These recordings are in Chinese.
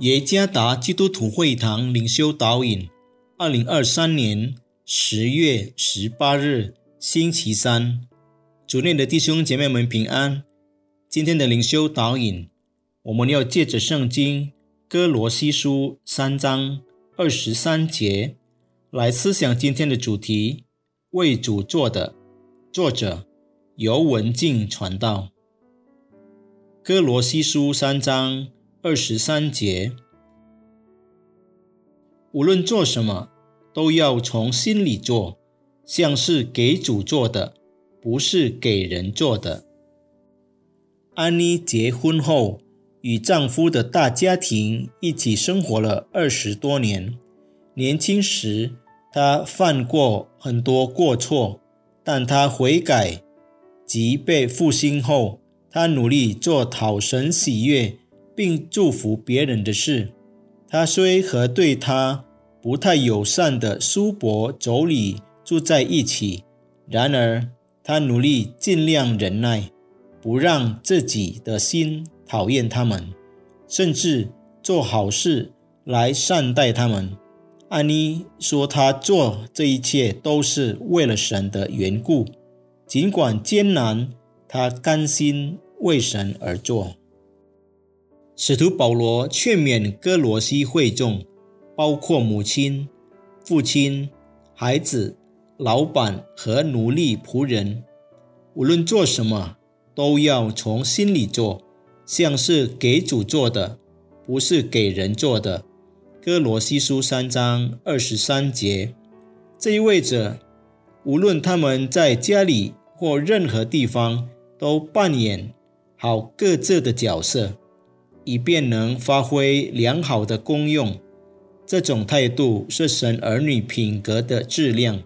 耶加达基督徒会堂灵修导引，二零二三年十月十八日，星期三，主内的弟兄姐妹们平安。今天的灵修导引，我们要借着圣经哥罗西书三章二十三节来思想今天的主题：为主做的。作者尤文静传道。哥罗西书三章。二十三节，无论做什么，都要从心里做，像是给主做的，不是给人做的。安妮结婚后，与丈夫的大家庭一起生活了二十多年。年轻时，她犯过很多过错，但她悔改，及被复兴后，她努力做讨神喜悦。并祝福别人的事，他虽和对他不太友善的叔伯妯娌住在一起，然而他努力尽量忍耐，不让自己的心讨厌他们，甚至做好事来善待他们。安妮说：“他做这一切都是为了神的缘故，尽管艰难，他甘心为神而做。”使徒保罗劝勉哥罗西会众，包括母亲、父亲、孩子、老板和奴隶仆人，无论做什么，都要从心里做，像是给主做的，不是给人做的。哥罗西书三章二十三节，这意味着，无论他们在家里或任何地方，都扮演好各自的角色。以便能发挥良好的功用，这种态度是神儿女品格的质量。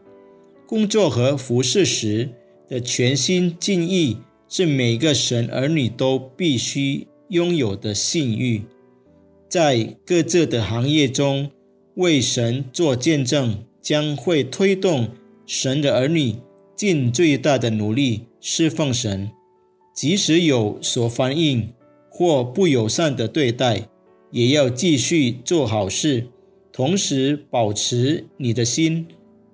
工作和服侍时的全心尽意，是每个神儿女都必须拥有的信誉。在各自的行业中为神做见证，将会推动神的儿女尽最大的努力侍奉神，即使有所反应。或不友善的对待，也要继续做好事，同时保持你的心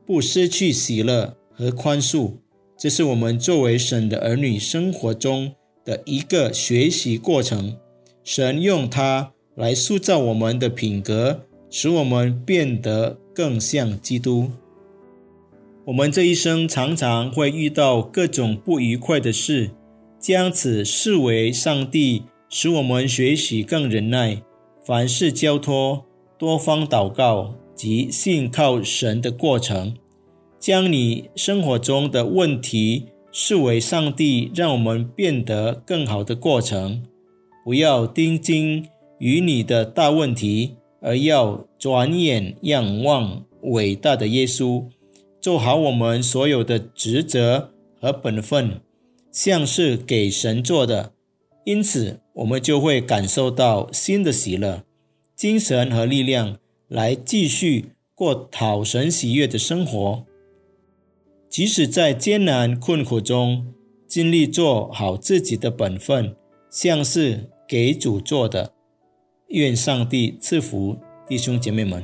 不失去喜乐和宽恕。这是我们作为神的儿女生活中的一个学习过程。神用它来塑造我们的品格，使我们变得更像基督。我们这一生常常会遇到各种不愉快的事，将此视为上帝。使我们学习更忍耐，凡事交托，多方祷告及信靠神的过程，将你生活中的问题视为上帝让我们变得更好的过程。不要盯紧于你的大问题，而要转眼仰望伟大的耶稣，做好我们所有的职责和本分，像是给神做的。因此，我们就会感受到新的喜乐、精神和力量，来继续过讨神喜悦的生活。即使在艰难困苦中，尽力做好自己的本分，像是给主做的。愿上帝赐福弟兄姐妹们。